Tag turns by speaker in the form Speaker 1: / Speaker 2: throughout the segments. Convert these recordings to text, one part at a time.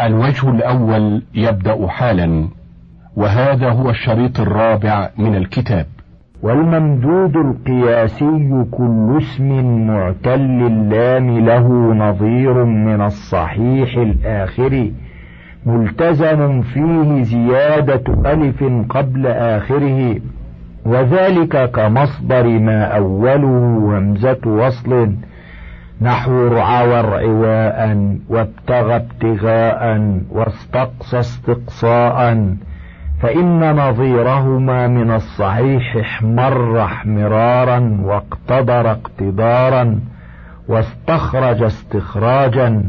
Speaker 1: الوجه الأول يبدأ حالا وهذا هو الشريط الرابع من الكتاب.
Speaker 2: والممدود القياسي كل اسم معتل اللام له نظير من الصحيح الآخر ملتزم فيه زيادة ألف قبل آخره وذلك كمصدر ما أوله همزة وصل. نحو رعى ورعواء وابتغى ابتغاء واستقصى استقصاء فإن نظيرهما من الصحيح احمر احمرارا واقتدر اقتدارا واستخرج استخراجا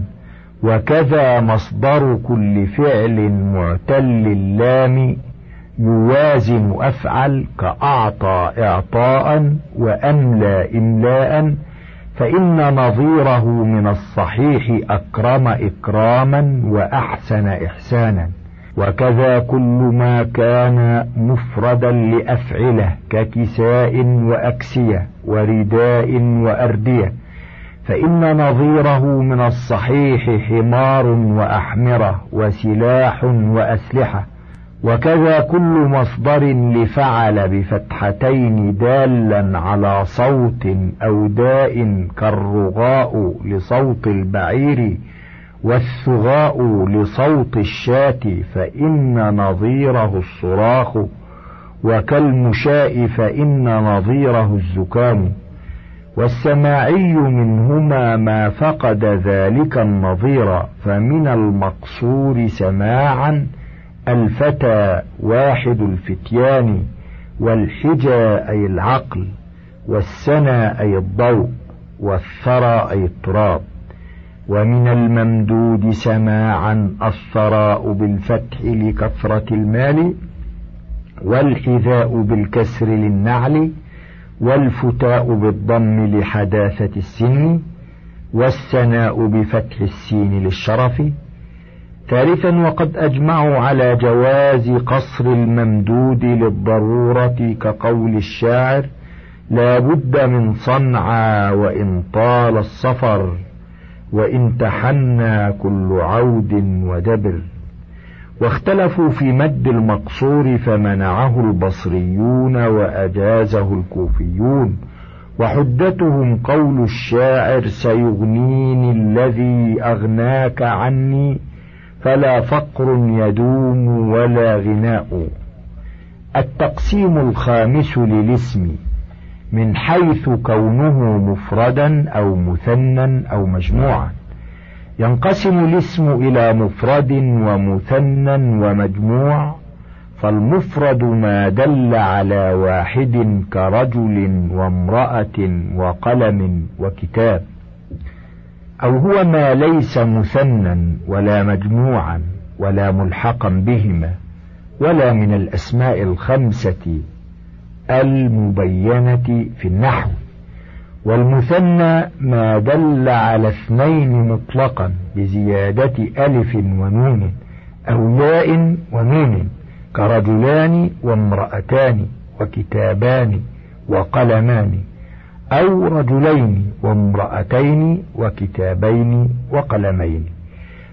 Speaker 2: وكذا مصدر كل فعل معتل اللام يوازن أفعل كأعطى إعطاء وأملى إملاء. فإن نظيره من الصحيح أكرم إكراما وأحسن إحسانا. وكذا كل ما كان مفردا لأفعله ككساء وأكسية ورداء وأردية. فإن نظيره من الصحيح حمار وأحمرة وسلاح وأسلحة. وكذا كل مصدر لفعل بفتحتين دالا على صوت أو داء كالرغاء لصوت البعير والثغاء لصوت الشاة فإن نظيره الصراخ وكالمشاء فإن نظيره الزكام. والسماعي منهما ما فقد ذلك النظير فمن المقصور سماعا الفتى واحد الفتيان والحجى أي العقل والسنى أي الضوء والثرى أي التراب. ومن الممدود سماعا الثراء بالفتح لكثرة المال والحذاء بالكسر للنعل والفتاء بالضم لحداثة السن والسناء بفتح السين للشرف. ثالثا وقد أجمعوا على جواز قصر الممدود للضرورة كقول الشاعر لا بد من صنعا وإن طال السفر وإن تحنى كل عود ودبر. واختلفوا في مد المقصور فمنعه البصريون وأجازه الكوفيون. وحدتهم قول الشاعر سيغنيني الذي أغناك عني. فلا فقر يدوم ولا غناء. التقسيم الخامس للاسم من حيث كونه مفردا أو مثنى أو مجموعا. ينقسم الاسم إلى مفرد ومثنى ومجموع فالمفرد ما دل على واحد كرجل وامرأة وقلم وكتاب. أو هو ما ليس مثنى ولا مجموعا ولا ملحقا بهما ولا من الأسماء الخمسة المبينة في النحو. والمثنى ما دل على اثنين مطلقا بزيادة ألف ونون أو ياء ونون كرجلان وامرأتان وكتابان وقلمان. أو رجلين وامرأتين وكتابين وقلمين.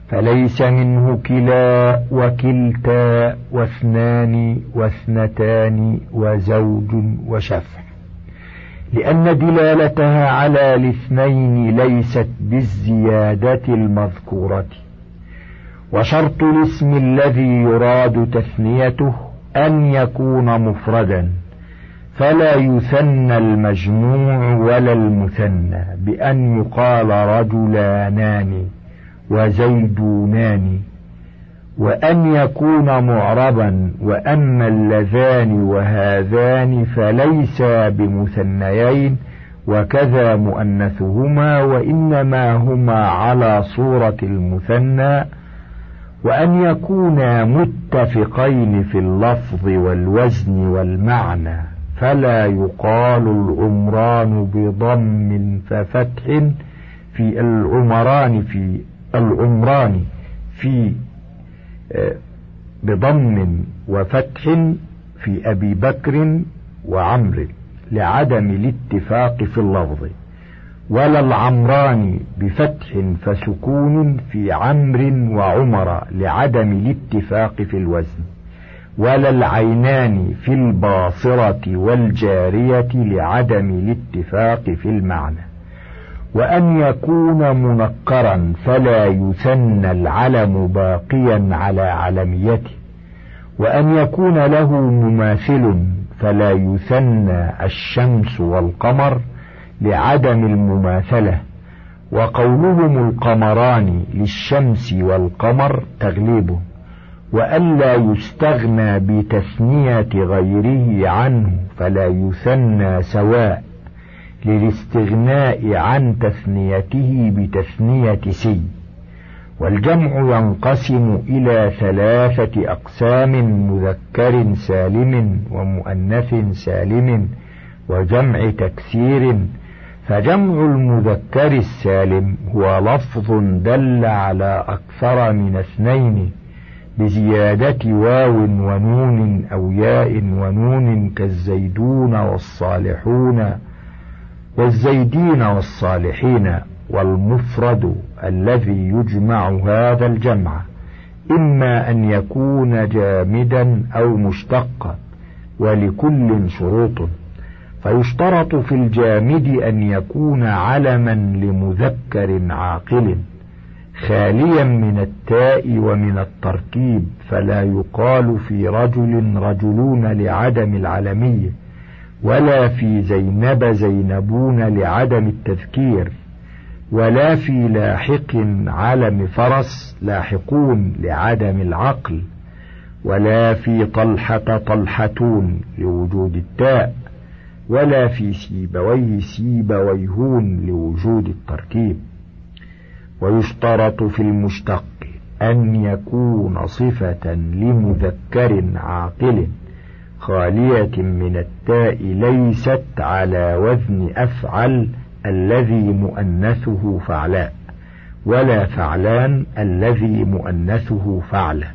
Speaker 2: فليس منه كلا وكلتا واثنان واثنتان وزوج وشفع. لأن دلالتها على الاثنين ليست بالزيادة المذكورة. وشرط الاسم الذي يراد تثنيته أن يكون مفردا. فلا يثنى المجموع ولا المثنى بأن يقال رجلانان وزيدونان وأن يكون معربا وأما اللذان وهذان فليسا بمثنيين وكذا مؤنثهما وإنما هما على صورة المثنى وأن يكونا متفقين في اللفظ والوزن والمعنى. فلا يقال العمران بضم ففتح في العمران في العمران في آه، بضم وفتح في أبي بكر وعمر لعدم الاتفاق في اللفظ. ولا العمران بفتح فسكون في عمر وعمر لعدم الاتفاق في الوزن. ولا العينان في الباصرة والجارية لعدم الاتفاق في المعنى. وأن يكون منكرا فلا يثنى العلم باقيا على علميته. وأن يكون له مماثل فلا يثنى الشمس والقمر لعدم المماثلة. وقولهم القمران للشمس والقمر تغليبه وألا يستغنى بتثنية غيره عنه فلا يثنى سواء للاستغناء عن تثنيته بتثنية سي والجمع ينقسم إلى ثلاثة أقسام مذكر سالم ومؤنث سالم وجمع تكسير. فجمع المذكر السالم هو لفظ دل على أكثر من اثنين. بزيادة واو ونون أو ياء ونون كالزيدون والصالحون والزيدين والصالحين والمفرد الذي يجمع هذا الجمع إما أن يكون جامدا أو مشتقا ولكل شروط. فيشترط في الجامد أن يكون علما لمذكر عاقل. خاليا من التاء ومن التركيب فلا يقال في رجل رجلون لعدم العلمية ولا في زينب زينبون لعدم التذكير ولا في لاحق علم فرس لاحقون لعدم العقل ولا في طلحة طلحتون لوجود التاء ولا في سيبويه سيبويهون لوجود التركيب. ويشترط في المشتق أن يكون صفة لمذكر عاقل خالية من التاء ليست على وزن أفعل الذي مؤنثه فعلاء ولا فعلان الذي مؤنثه فعلة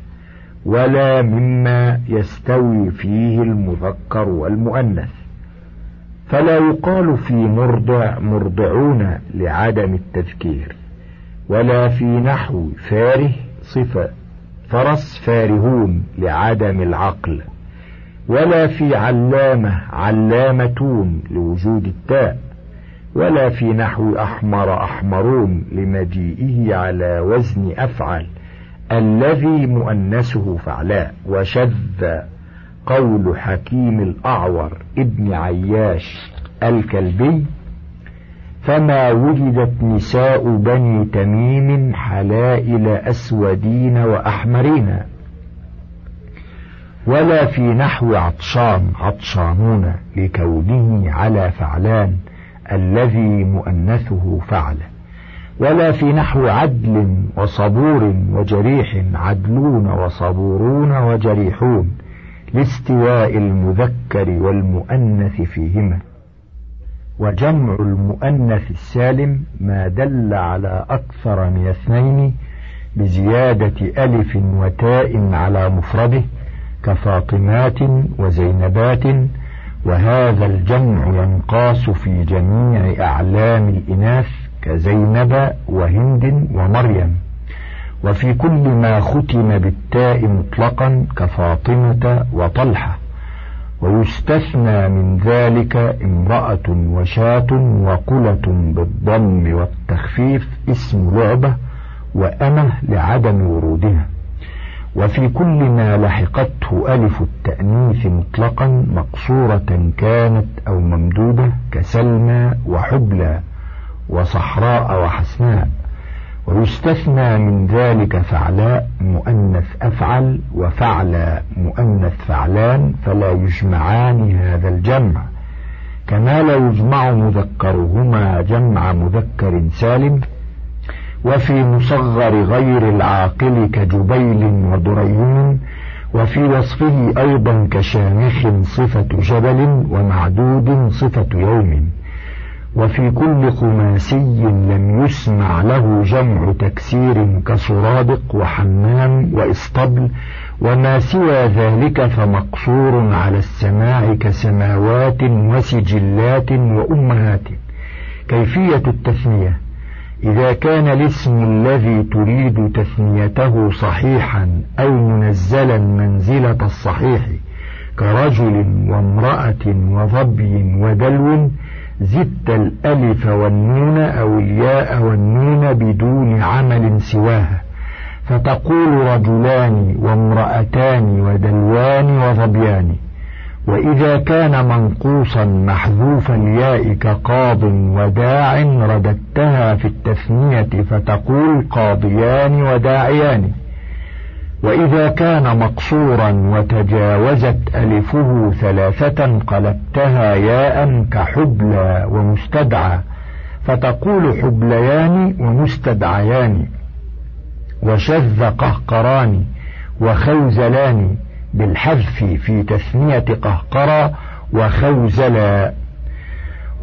Speaker 2: ولا مما يستوي فيه المذكر والمؤنث. فلا يقال في مرضع مرضعون لعدم التذكير. ولا في نحو فاره صفة. فرس فارهون لعدم العقل. ولا في علامة علامتون لوجود التاء. ولا في نحو أحمر أحمرون لمجيئه على وزن أفعل. الذي مؤنسه فعلاء. وشذ قول حكيم الأعور ابن عياش الكلبي فما وجدت نساء بني تميم حلائل أسودين وأحمرين ولا في نحو عطشان عطشانون لكونه على فعلان الذي مؤنثه فعل ولا في نحو عدل وصبور وجريح عدلون وصبورون وجريحون لاستواء المذكر والمؤنث فيهما وجمع المؤنث السالم ما دل على أكثر من اثنين بزيادة ألف وتاء على مفرده كفاطمات وزينبات وهذا الجمع ينقاس في جميع أعلام الإناث كزينب وهند ومريم. وفي كل ما ختم بالتاء مطلقا كفاطمة وطلحة. ويستثنى من ذلك امرأة وشاة وقلة بالضم والتخفيف اسم لعبة وأمة لعدم ورودها. وفي كل ما لحقته ألف التأنيث مطلقا مقصورة كانت أو ممدودة كسلمى وحبلى وصحراء وحسناء. ويستثنى من ذلك فعلاء مؤنث أفعل وفعل مؤنث فعلان فلا يجمعان هذا الجمع. كما لا يجمع مذكرهما جمع مذكر سالم وفي مصغر غير العاقل كجبيل ودريم وفي وصفه أيضا كشامخ صفة جبل ومعدود صفة يوم. وفي كل خماسي لم يسمع له جمع تكسير كسرادق وحمام وإسطبل وما سوى ذلك فمقصور على السماع كسماوات وسجلات وأمهات. كيفية التثنية؟ إذا كان الاسم الذي تريد تثنيته صحيحا أو منزلا منزلة الصحيح كرجل وامرأة وظبي ودلو زدت الألف والنون أو الياء والنون بدون عمل سواها. فتقول رجلان وامرأتان ودلوان وظبيان. وإذا كان منقوصا محذوف الياء كقاض وداع رددتها في التثنية فتقول قاضيان وداعيان. وإذا كان مقصورا وتجاوزت ألفه ثلاثة قلبتها ياء كحبلى ومستدعى فتقول حبليان ومستدعيان وشذ قهقران وخوزلان بالحذف في تثنية قهقرى وخوزلا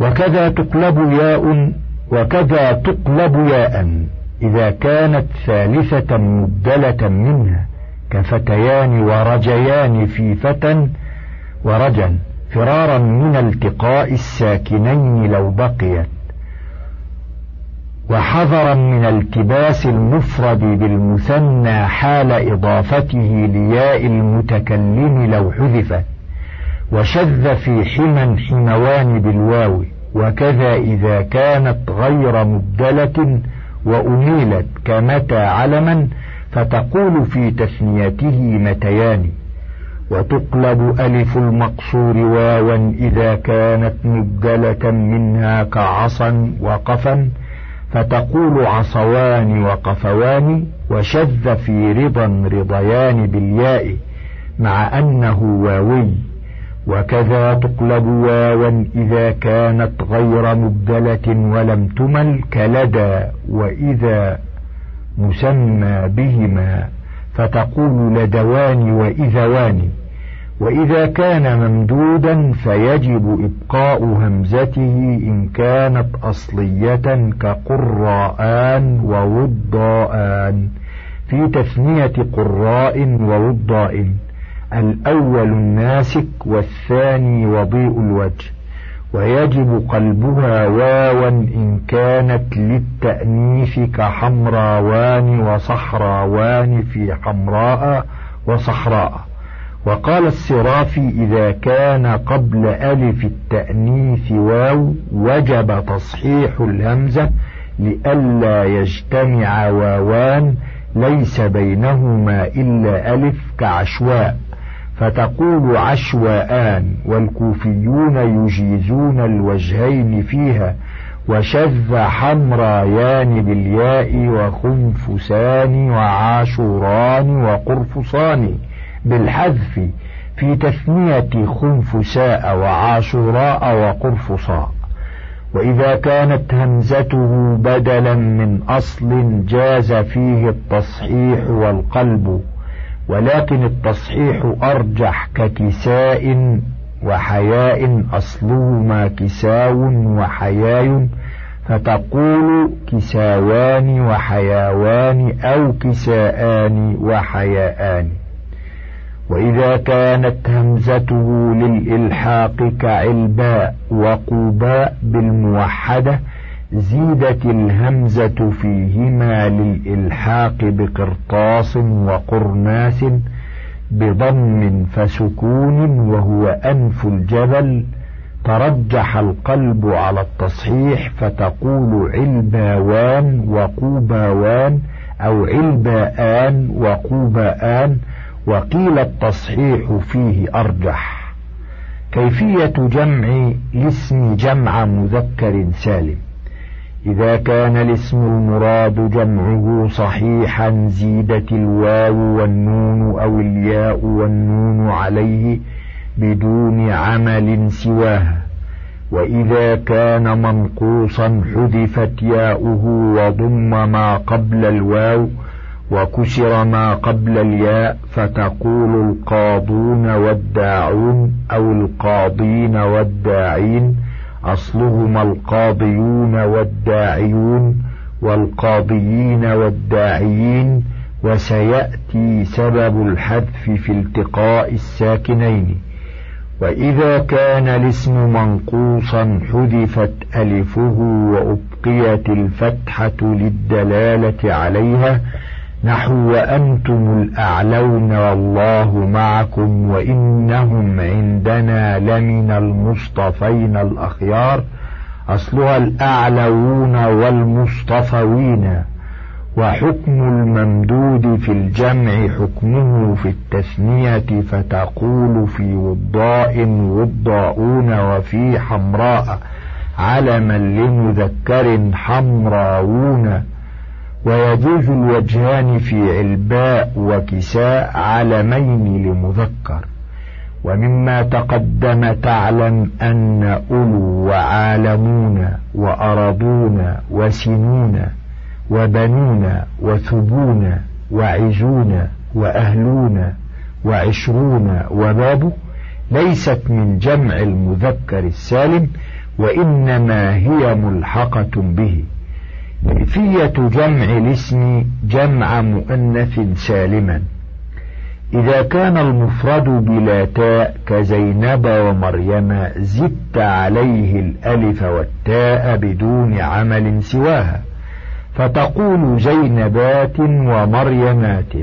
Speaker 2: وكذا تقلب ياء وكذا تقلب ياء. إذا كانت ثالثة مبدلة منها كفتيان ورجيان في فتى ورجا فرارا من التقاء الساكنين لو بقيت وحذرا من التباس المفرد بالمثنى حال إضافته لياء المتكلم لو حذفت وشذ في حما حموان بالواو وكذا إذا كانت غير مبدلة وأميلت كمتى علما فتقول في تثنيته متيان. وتقلب ألف المقصور واوا إذا كانت مبدلة منها كعصا وقفا فتقول عصوان وقفوان وشذ في رضا رضيان بالياء مع أنه واوي. وكذا تقلب واوا إذا كانت غير مبدلة ولم تمل كلدى وإذا مسمى بهما فتقول لدوان وإذوان. وإذا كان ممدودا فيجب إبقاء همزته إن كانت أصلية كقراءان ووضاءان. في تثنية قراء ووضاء. الأول الناسك والثاني وضيء الوجه ويجب قلبها واوا إن كانت للتأنيث كحمراوان وصحراوان في حمراء وصحراء. وقال السرافي إذا كان قبل ألف التأنيث واو وجب تصحيح الهمزة لئلا يجتمع واوان ليس بينهما إلا ألف كعشواء. فتقول عشواءان والكوفيون يجيزون الوجهين فيها وشذ حمرايان بالياء وخنفسان وعاشوران وقرفصان بالحذف في تثنية خنفساء وعاشوراء وقرفصاء. وإذا كانت همزته بدلا من أصل جاز فيه التصحيح والقلب. ولكن التصحيح أرجح ككساء وحياء أصلهما كساو وحياي فتقول كساوان وحياوان أو كساءان وحياءان. وإذا كانت همزته للإلحاق كعلباء وقوباء بالموحدة زيدت الهمزة فيهما للإلحاق بقرطاس وقرناس بضم فسكون وهو أنف الجبل. ترجح القلب على التصحيح فتقول علباوان وقوباوان أو علباءان وقوباءان وقيل التصحيح فيه أرجح. كيفية جمع الاسم جمع مذكر سالم؟ إذا كان الاسم المراد جمعه صحيحا زيدت الواو والنون أو الياء والنون عليه بدون عمل سواها وإذا كان منقوصا حذفت ياؤه وضم ما قبل الواو وكسر ما قبل الياء فتقول القاضون والداعون أو القاضين والداعين أصلهما القاضيون والداعيون والقاضيين والداعيين وسيأتي سبب الحذف في التقاء الساكنين. وإذا كان الاسم منقوصا حذفت ألفه وأبقيت الفتحة للدلالة عليها نحو وأنتم الأعلون والله معكم وإنهم عندنا لمن المصطفين الأخيار أصلها الأعلون والمصطفوين وحكم الممدود في الجمع حكمه في التثنية فتقول في وضاء وضاؤون وفي حمراء علما لمذكر حمراوون ويجوز الوجهان في علباء وكساء علمين لمذكر. ومما تقدم تعلم أن أولو وعالمون وأرضون وسنون وبنون وثبون وعزون وأهلون وعشرون وباب ليست من جمع المذكر السالم وإنما هي ملحقة به. كيفية جمع الاسم جمع مؤنث سالما؟ إذا كان المفرد بلا تاء كزينب ومريم زدت عليه الألف والتاء بدون عمل سواها فتقول زينبات ومريمات.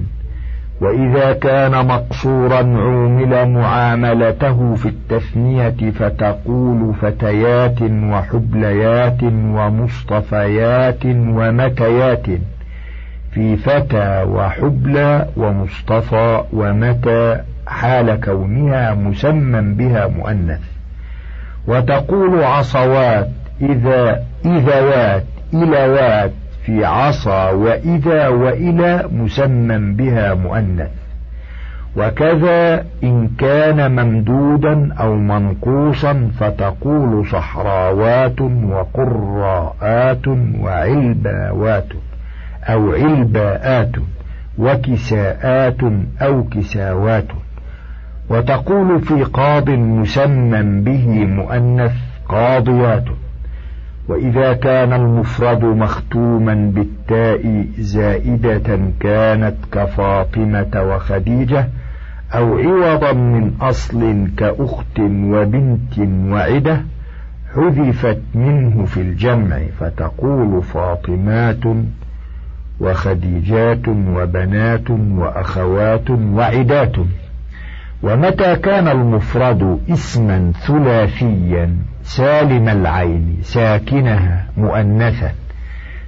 Speaker 2: وإذا كان مقصورا عومل معاملته في التثنية فتقول فتيات وحبليات ومصطفيات ومكيات في فتى وحبلى ومصطفى ومتى حال كونها مسمى بها مؤنث. وتقول عصوات إذا إذوات إلوات في عصا وإذا وإلى مسمى بها مؤنث. وكذا إن كان ممدودا أو منقوصا فتقول صحراوات وقراءات وعلباوات أو علباءات وكساءات أو كساوات. وتقول في قاض مسمى به مؤنث قاضيات. وإذا كان المفرد مختوما بالتاء زائدة كانت كفاطمة وخديجة أو عوضا من أصل كأخت وبنت وعدة حذفت منه في الجمع فتقول فاطمات وخديجات وبنات وأخوات وعدات. ومتى كان المفرد اسما ثلاثيا سالم العين ساكنها مؤنثا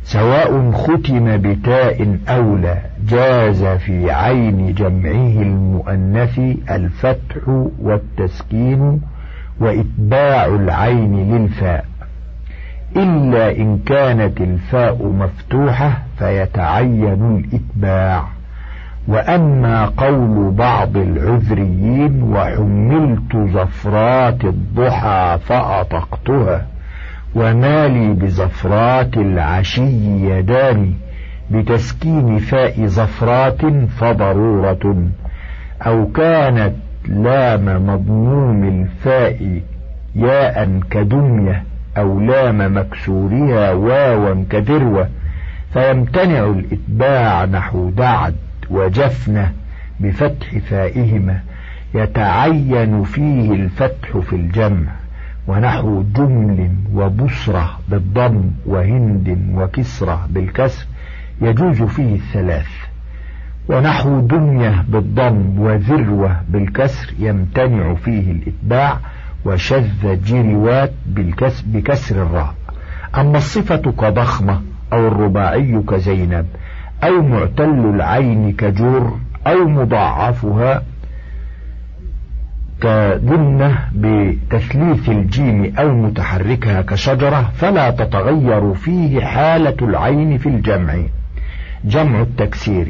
Speaker 2: سواء ختم بتاء أو لا جاز في عين جمعه المؤنث الفتح والتسكين وإتباع العين للفاء إلا إن كانت الفاء مفتوحة فيتعين الإتباع وأما قول بعض العذريين وحملت زفرات الضحى فأطقتها وما لي بزفرات العشي يداني بتسكين فاء زفرات فضرورة أو كانت لام مضموم الفاء ياء كدمية أو لام مكسورها واوا كذروة فيمتنع الإتباع نحو دعد. وجفنة بفتح فائهما يتعين فيه الفتح في الجمع ونحو جمل وبصرة بالضم وهند وكسرة بالكسر يجوز فيه الثلاث. ونحو دنيا بالضم وذروة بالكسر يمتنع فيه الإتباع وشذ جروات بكسر الراء. أما الصفة كضخمة أو الرباعي كزينب أو معتل العين كجر أو مضاعفها كدنة بتثليث الجيم أو متحركها كشجرة فلا تتغير فيه حالة العين في الجمع. جمع التكسير.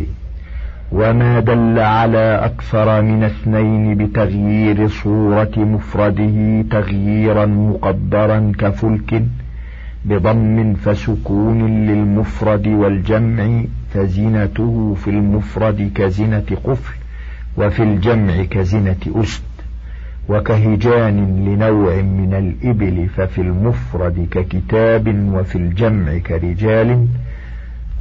Speaker 2: وما دل على أكثر من اثنين بتغيير صورة مفرده تغييرا مقدرا كفلك بضم فسكون للمفرد والجمع. فزنته في المفرد كزنة قفل وفي الجمع كزنة أسد وكهجان لنوع من الإبل ففي المفرد ككتاب وفي الجمع كرجال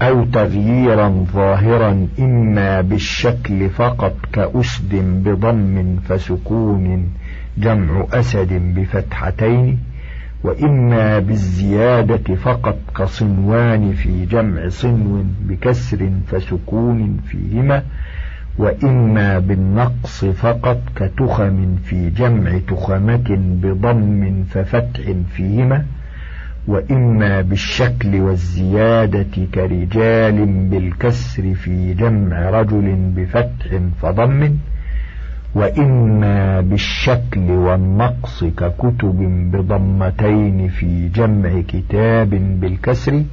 Speaker 2: أو تغييرا ظاهرا إما بالشكل فقط كأسد بضم فسكون جمع أسد بفتحتين وإما بالزيادة فقط كصنوان في جمع صنو بكسر فسكون فيهما وإما بالنقص فقط كتخم في جمع تخمة بضم ففتح فيهما وإما بالشكل والزيادة كرجال بالكسر في جمع رجل بفتح فضم. وإما بالشكل والنقص ككتب بضمتين في جمع كتاب بالكسر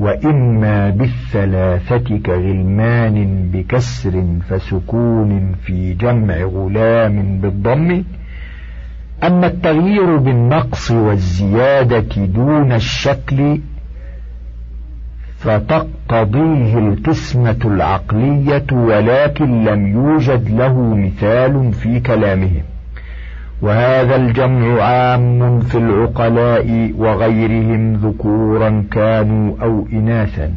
Speaker 2: وإما بالثلاثة كغلمان بكسر فسكون في جمع غلام بالضم. أما التغيير بالنقص والزيادة دون الشكل فتقتضيه القسمة العقلية ولكن لم يوجد له مثال في كلامهم. وهذا الجمع عام في العقلاء وغيرهم ذكورا كانوا أو إناثا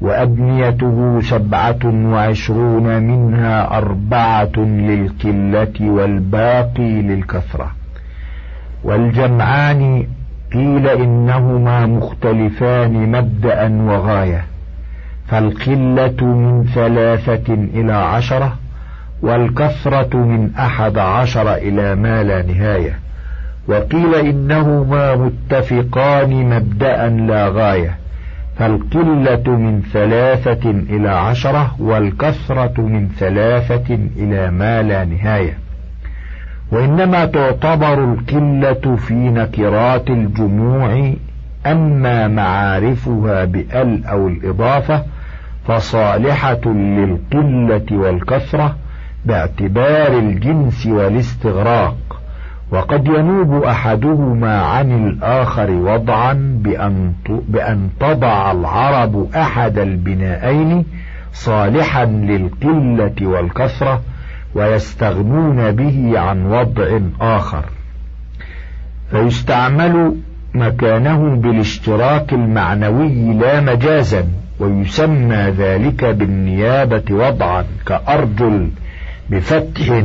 Speaker 2: وأبنيته سبعة وعشرون منها أربعة للقلة والباقي للكثرة. والجمعان قيل إنهما مختلفان مبدأ وغاية فالقلة من ثلاثة إلى عشرة والكثرة من أحد عشر إلى ما لا نهاية وقيل إنهما متفقان مبدأ لا غاية فالقلة من ثلاثة إلى عشرة والكثرة من ثلاثة إلى ما لا نهاية. وإنما تعتبر القلة في نكرات الجموع أما معارفها بأل أو الإضافة فصالحة للقلة والكثرة باعتبار الجنس والاستغراق. وقد ينوب أحدهما عن الآخر وضعا بأن, بأن تضع العرب أحد البنائين صالحا للقلة والكثرة ويستغنون به عن وضع آخر. فيستعمل مكانه بالاشتراك المعنوي لا مجازا ويسمى ذلك بالنيابة وضعا كأرجل بفتح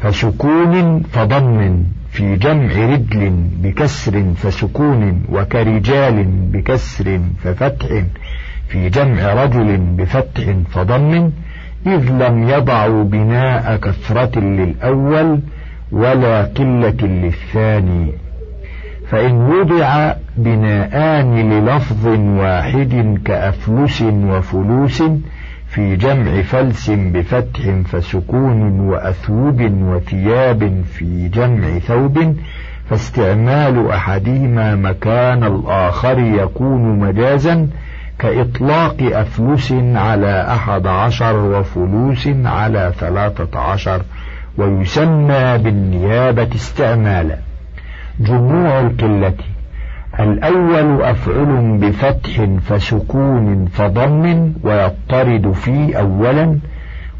Speaker 2: فسكون فضم في جمع رجل بكسر فسكون وكرجال بكسر ففتح في جمع رجل بفتح فضم إذ لم يضعوا بناء كثرة للأول ولا قلة للثاني. فإن وضع بناءان للفظ واحد كأفلس وفلوس في جمع فلس بفتح فسكون وأثوب وثياب في جمع ثوب فاستعمال أحدهما مكان الآخر يكون مجازا كإطلاق أفلس على أحد عشر وفلوس على ثلاثة عشر ويسمى بالنيابة استعمالا. جموع القلة. الأول أفعل بفتح فسكون فضم ويضطرد في أولا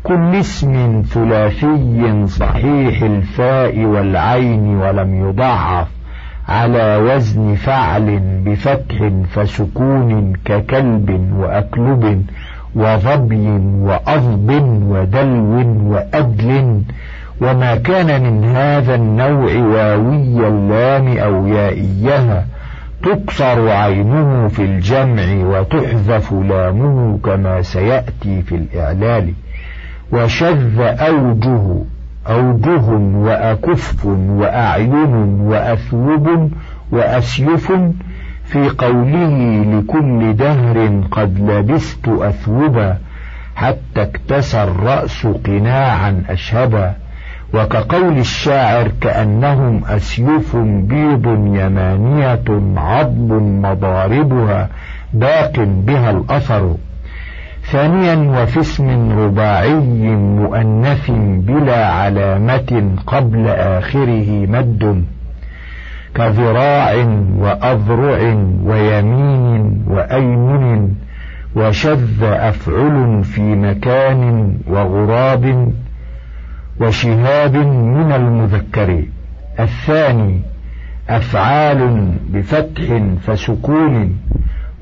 Speaker 2: كل اسم ثلاثي صحيح الفاء والعين ولم يضعف. على وزن فعل بفتح فسكون ككلب وأكلب وظبي وأظب ودلو وأدل وما كان من هذا النوع واوي اللام أو يائيها تكسر عينه في الجمع وتحذف لامه كما سيأتي في الإعلال وشذ أوجه أوجه وأكف وأعين وأثوب وأسيف في قوله لكل دهر قد لبست أثوبا حتى اكتسى الرأس قناعا أشهبا وكقول الشاعر كأنهم أسيوف بيض يمانية عضب مضاربها باق بها الأثر ثانيا وفي اسم رباعي مؤنث بلا علامة قبل آخره مد كذراع وأذرع ويمين وأيمن وشذ أفعل في مكان وغراب وشهاب من المذكر. الثاني أفعال بفتح فسكون.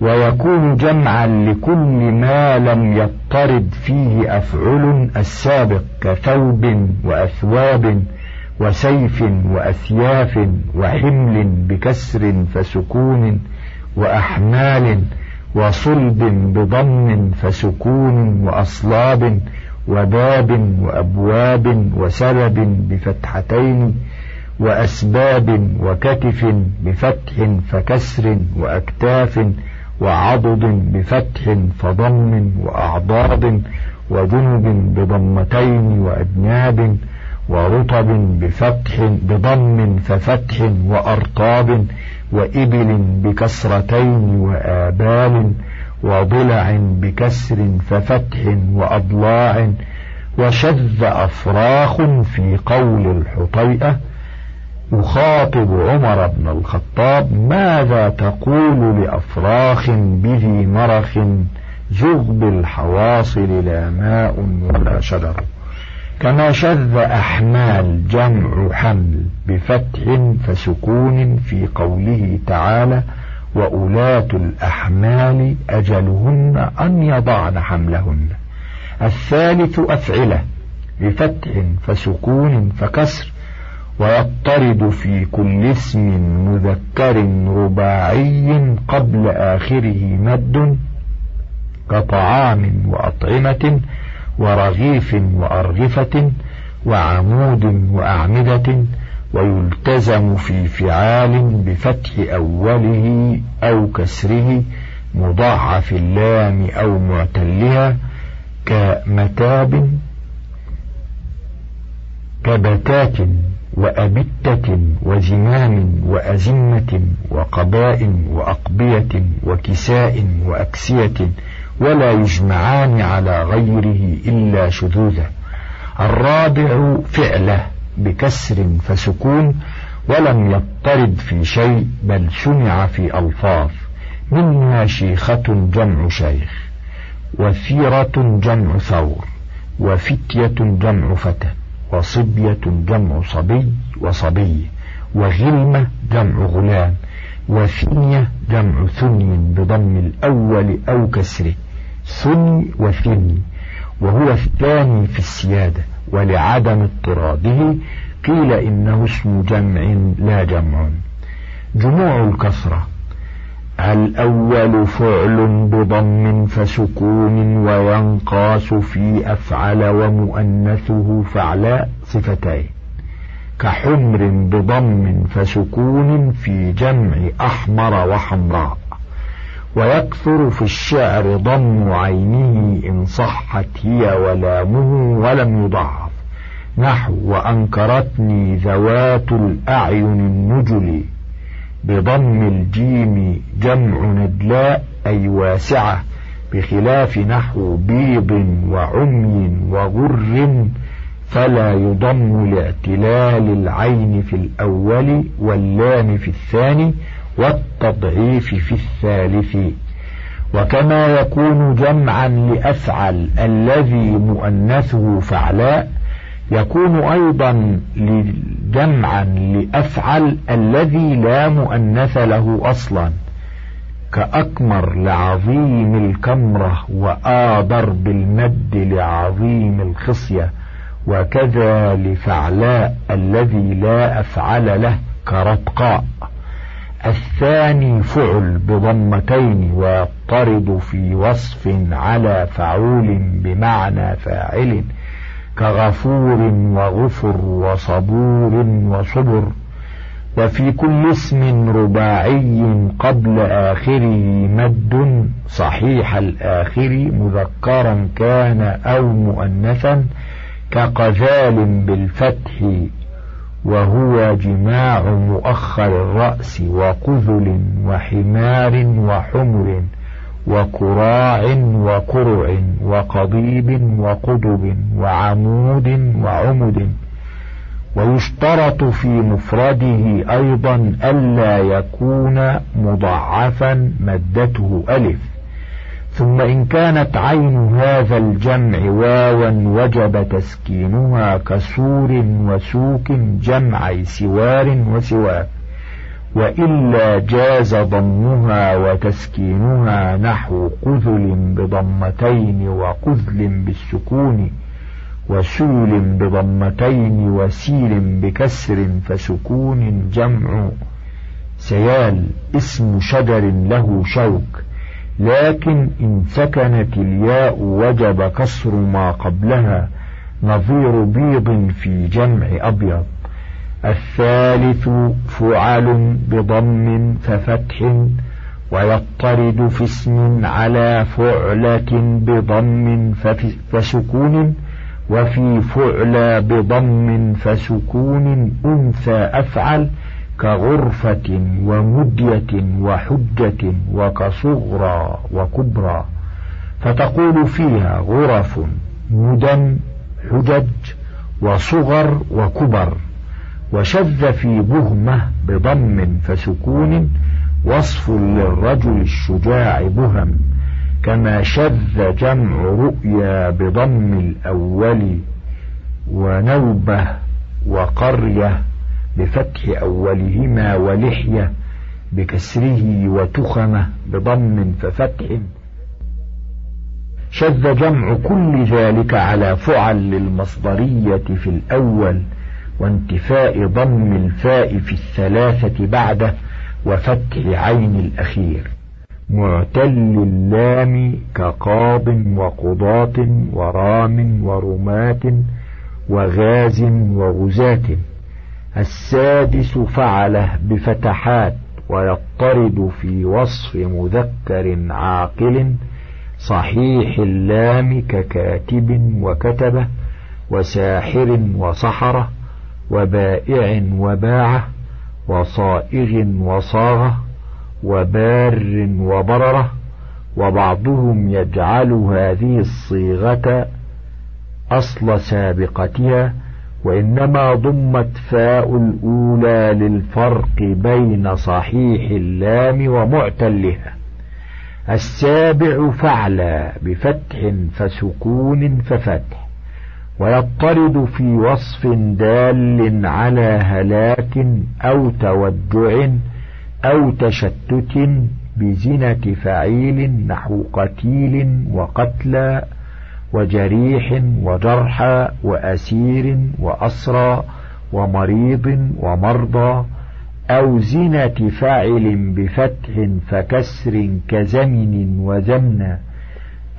Speaker 2: ويكون جمعا لكل ما لم يضطرد فيه أفعل السابق كثوب وأثواب وسيف وأثياف وحمل بكسر فسكون وأحمال وصلب بضم فسكون وأصلاب وباب وأبواب وسبب بفتحتين وأسباب وكتف بفتح فكسر وأكتاف وعضد بفتح فضم وأعضاد وجنب بضمتين وأجناب ورطب بفتح بضم ففتح وأرطاب وإبل بكسرتين وآبال وضلع بكسر ففتح وأضلاع وشذ أفراخ في قول الحطيئة يخاطب عمر بن الخطاب ماذا تقول لأفراخ به مرخ زغب الحواصل لا ماء ولا شجر؟ كما شذ أحمال جمع حمل بفتح فسكون في قوله تعالى وأولاة الأحمال أجلهن أن يضعن حملهن الثالث أفعلة بفتح فسكون فكسر ويضطرد في كل اسم مذكر رباعي قبل آخره مد كطعام وأطعمة ورغيف وأرغفة وعمود وأعمدة ويلتزم في فعال بفتح أوله أو كسره مضاعف اللام أو معتلها كمتاب كبتات وأبتة وزمام وأزمة وقباء وأقبية وكساء وأكسية ولا يجمعان على غيره إلا شذوذا الرابع فعلة بكسر فسكون ولم يضطرد في شيء بل سمع في ألفاظ. منها شيخة جمع شيخ وثيرة جمع ثور وفتية جمع فتى. وصبية جمع صبي وصبي وغلمة جمع غلام وثنية جمع ثني بضم الأول أو كسره ثني وثني وهو الثاني في السيادة ولعدم اضطراده قيل إنه اسم جمع لا جمع. جموع الكسرة. الأول فعل بضم فسكون وينقاس في أفعل ومؤنثه فعلاء صفتين. كحمر بضم فسكون في جمع أحمر وحمراء. ويكثر في الشعر ضم عينه إن صحت هي ولامه ولم يضعف. نحو وأنكرتني ذوات الأعين النجل. بضم الجيم جمع ندلاء أي واسعة بخلاف نحو بيض وعمي وغر فلا يضم لاعتلال العين في الأول واللام في الثاني والتضعيف في الثالث. وكما يكون جمعا لأفعل الذي مؤنثه فعلاء يكون أيضا جمعا لأفعل الذي لا مؤنث له أصلا كأكمر لعظيم الكمرة وآضر بالمد لعظيم الخصية وكذا لفعلاء الذي لا أفعل له كرتقاء الثاني فعل بضمتين ويضطرد في وصف على فعول بمعنى فاعل. كغفور وغفر وصبور وصبر وفي كل اسم رباعي قبل آخره مد صحيح الآخر مذكرا كان أو مؤنثا كقذال بالفتح وهو جماع مؤخر الرأس وقذل وحمار وحمر وكراع وكرع وقضيب وقضب وعمود وعمد. ويشترط في مفرده أيضا ألا يكون مضعفا مدته ألف. ثم إن كانت عين هذا الجمع واوا وجب تسكينها كسور وسوك جمع سوار وسواك وإلا جاز ضمها وتسكينها نحو قذل بضمتين وقذل بالسكون وسول بضمتين وسيل بكسر فسكون جمع. سيال اسم شجر له شوك لكن إن سكنت الياء وجب كسر ما قبلها نظير بيض في جمع أبيض. الثالث فعل بضم ففتح ويطرد في اسم على فعلة بضم فسكون وفي فعلى بضم فسكون أنثى أفعل كغرفة ومدية وحجة وكصغرى وكبرى فتقول فيها غرف مدن حجج وصغر وكبر وشذ في بهمة بضم فسكون وصف للرجل الشجاع بهم كما شذ جمع رؤيا بضم الأول ونوبة وقرية بفتح أولهما ولحية بكسره وتخمة بضم ففتح. شذ جمع كل ذلك على فعل للمصدرية في الأول وانتفاء ضم الفاء في الثلاثة بعده وفتح عين الأخير. معتل اللام كقاض وقضاة ورام ورماة وغاز وغزاة. السادس فعله بفتحات ويضطرد في وصف مذكر عاقل صحيح اللام ككاتب وكتبه وساحر وسحره وبائع وباعة وصائغ وصاغة وبار وبررة وبعضهم يجعل هذه الصيغة أصل سابقتها وإنما ضمت فاء الأولى للفرق بين صحيح اللام ومعتلها. السابع فعلى بفتح فسكون ففتح. ويضطرد في وصف دال على هلاك أو توجع أو تشتت بزنة فعيل نحو قتيل وقتلى وجريح وجرحى وأسير وأسرى ومريض ومرضى أو زنة فاعل بفتح فكسر كزمن وزمن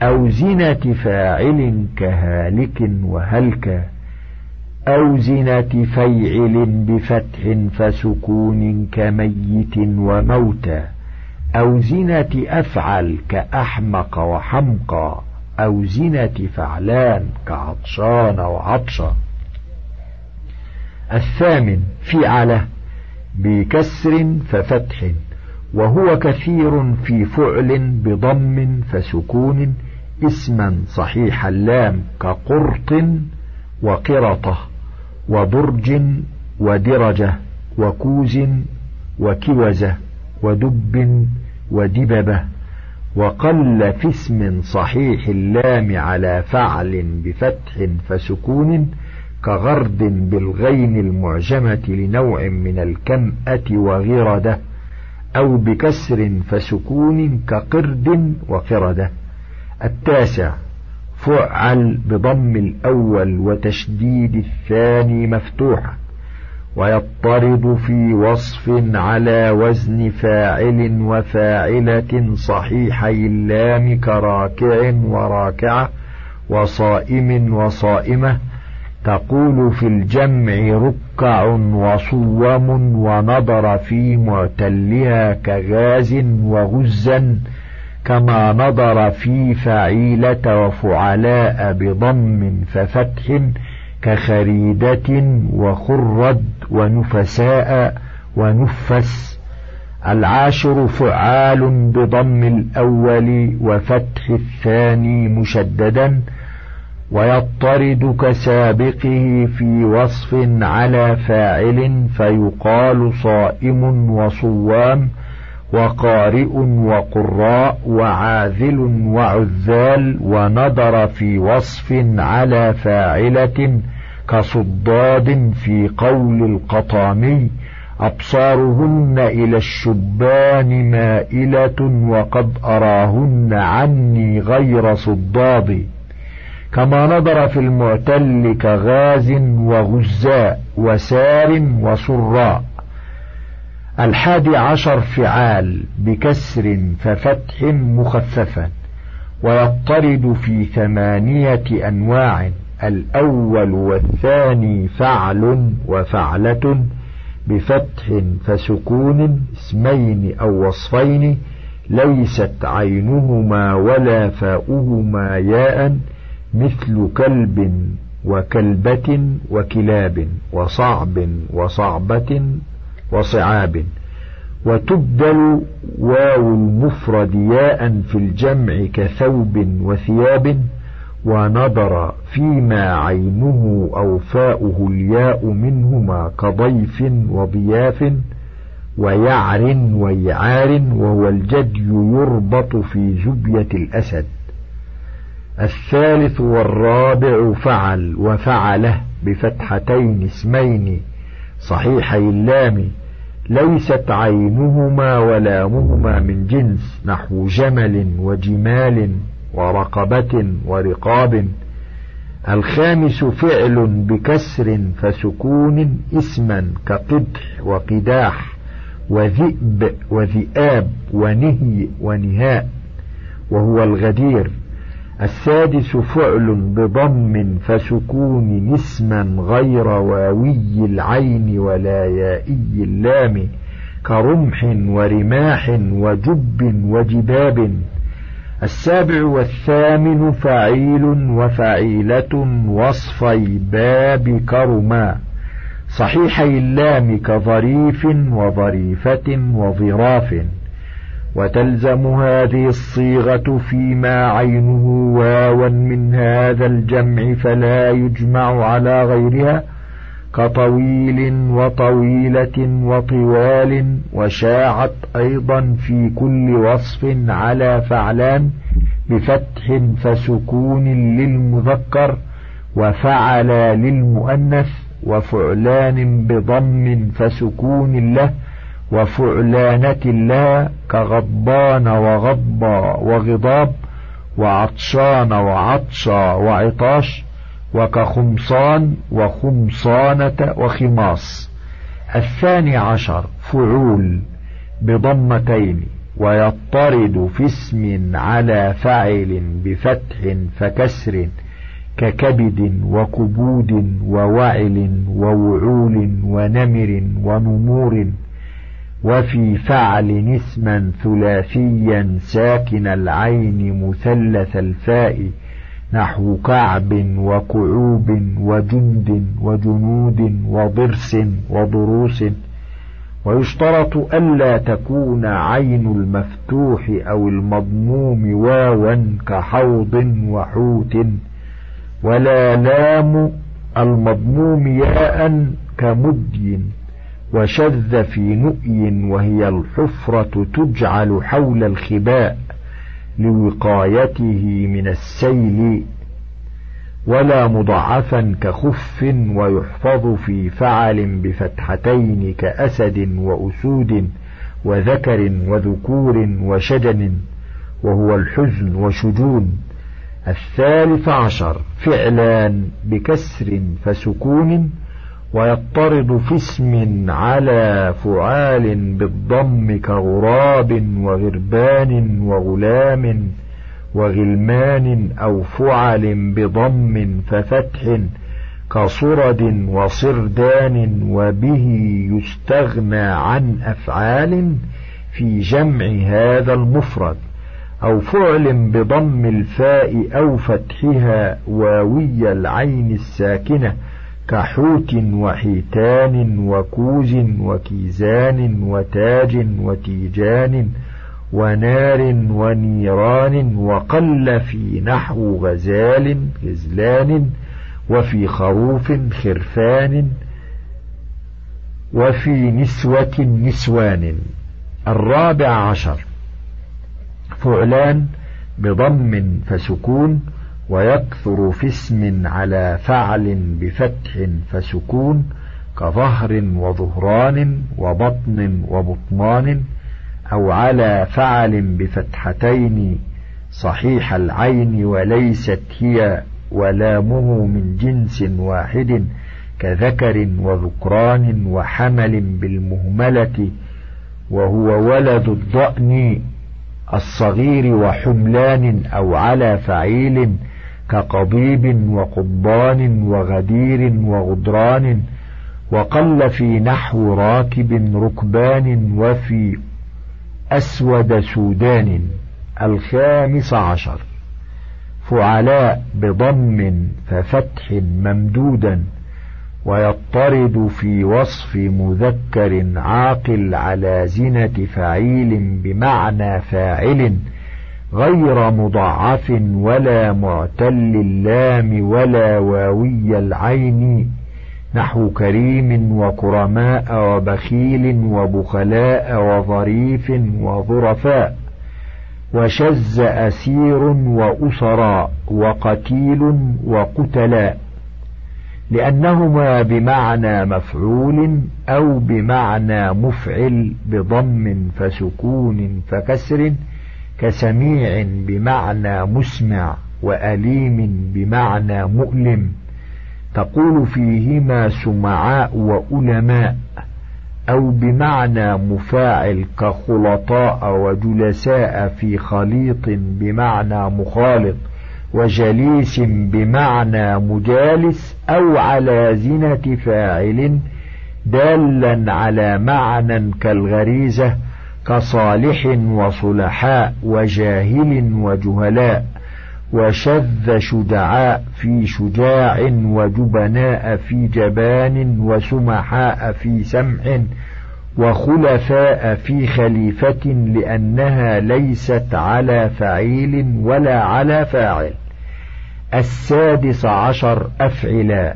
Speaker 2: أو زنة فاعل كهالك وهلك أو زنة فيعل بفتح فسكون كميت وموتى أو زنة أفعل كأحمق وحمقى أو زنة فعلان كعطشان وعطشا الثامن فعله بكسر ففتح وهو كثير في فعل بضم فسكون اسما صحيح اللام كقرط وقرطة وضرج ودرجة وكوز وكوزة ودب ودببة وقل في اسم صحيح اللام على فعل بفتح فسكون كغرد بالغين المعجمة لنوع من الكمأة وغردة أو بكسر فسكون كقرد وقردة التاسع فعل بضم الأول وتشديد الثاني مفتوحة ويضطرد في وصف على وزن فاعل وفاعلة صحيحي اللام كراكع وراكعة وصائم وصائمة تقول في الجمع ركع وصوم ونظر في معتلها كغاز وغزا كما نظر في فعيلة وفعلاء بضم ففتح كخريدة وخرد ونفساء ونفس. العاشر فعال بضم الأول وفتح الثاني مشددا. ويضطرد كسابقه في وصف على فاعل فيقال صائم وصوام. وقارئ وقراء وعاذل وعذال ونظر في وصف على فاعلة كصداد في قول القطامي أبصارهن إلى الشبان مائلة وقد أراهن عني غير صداد. كما نظر في المعتل كغاز وغزاء وسار وصراء الحادي عشر فعال بكسر ففتح مخففا ويضطرد في ثمانية أنواع الأول والثاني فعل وفعلة بفتح فسكون اسمين أو وصفين ليست عينهما ولا فاؤهما ياء مثل كلب وكلبة وكلاب وصعب وصعبة وصعاب وتبدل واو المفرد ياء في الجمع كثوب وثياب ونظر فيما عينه أو فاؤه الياء منهما كضيف وضياف ويعر ويعار وهو الجدي يربط في زبية الأسد. الثالث والرابع فعل وفعله بفتحتين اسمين صحيحي اللام ليست عينهما ولامهما من جنس نحو جمل وجمال ورقبة ورقاب. الخامس فعل بكسر فسكون اسما كقدح وقداح وذئب وذئاب ونهي ونهاء وهو الغدير. السادس فعل بضم فسكون اسما غير واوي العين ولا يائي اللام كرمح ورماح وجب وجباب السابع والثامن فعيل وفعيلة وصفي باب كرما صحيحي اللام كظريف وظريفة وظراف وتلزم هذه الصيغة فيما عينه واوا من هذا الجمع فلا يجمع على غيرها كطويل وطويلة وطوال وشاعت أيضا في كل وصف على فعلان بفتح فسكون للمذكر وفعل للمؤنث وفعلان بضم فسكون له وفعلانة لها كغضبان وغضبا وغضاب وعطشان وعطشا وعطاش وكخمصان وخمصانة وخماص. الثاني عشر فعول بضمتين ويضطرد في اسم على فعل بفتح فكسر ككبد وكبود ووعل ووعول ونمر ونمور وفي فعل اسما ثلاثيا ساكن العين مثلث الفاء نحو كعب وكعوب وجند وجنود وضرس وضروس. ويشترط ألا تكون عين المفتوح أو المضموم واوا كحوض وحوت. ولا لام المضموم ياء كمدي. وشذ في نؤي وهي الحفرة تجعل حول الخباء لوقايته من السيل ولا مضاعفا كخف ويحفظ في فعل بفتحتين كأسد وأسود وذكر وذكور وشجن وهو الحزن وشجون الثالث عشر فعلان بكسر فسكون ويضطرد في اسم على فعال بالضم كغراب وغربان وغلام وغلمان أو فعل بضم ففتح كصرد وصردان وبه يستغنى عن أفعال في جمع هذا المفرد أو فعل بضم الفاء أو فتحها واوي العين الساكنة كحوت وحيتان وكوز وكيزان وتاج وتيجان ونار ونيران وقل في نحو غزال غزلان وفي خروف خرفان وفي نسوة نسوان. الرابع عشر. فعلان بضم فسكون ويكثر في اسم على فعل بفتح فسكون كظهر وظهران وبطن وبطمان أو على فعل بفتحتين صحيح العين وليست هي ولامه من جنس واحد كذكر وذكران وحمل بالمهملة وهو ولد الضأن الصغير وحملان أو على فعيل كقضيب وقضبان وغدير وغدران وقل في نحو راكب ركبان وفي أسود سودان الخامس عشر فعلاء بضم ففتح ممدودا ويضطرد في وصف مذكر عاقل على زنة فعيل بمعنى فاعل غير مضعف ولا معتل اللام ولا واوي العين نحو كريم وكرماء وبخيل وبخلاء وظريف وظرفاء وشز أسير وأسراء وقتيل وقتلاء لأنهما بمعنى مفعول أو بمعنى مفعل بضم فسكون فكسر كسميع بمعنى مسمع وأليم بمعنى مؤلم. تقول فيهما سمعاء وألماء أو بمعنى مفاعل كخلطاء وجلساء في خليط بمعنى مخالط وجليس بمعنى مجالس أو على زنة فاعل دالا على معنى كالغريزة كصالح وصلحاء وجاهل وجهلاء وشذ شجعاء في شجاع وجبناء في جبان وسمحاء في سمح وخلفاء في خليفة لأنها ليست على فعيل ولا على فاعل. السادس عشر أفعلا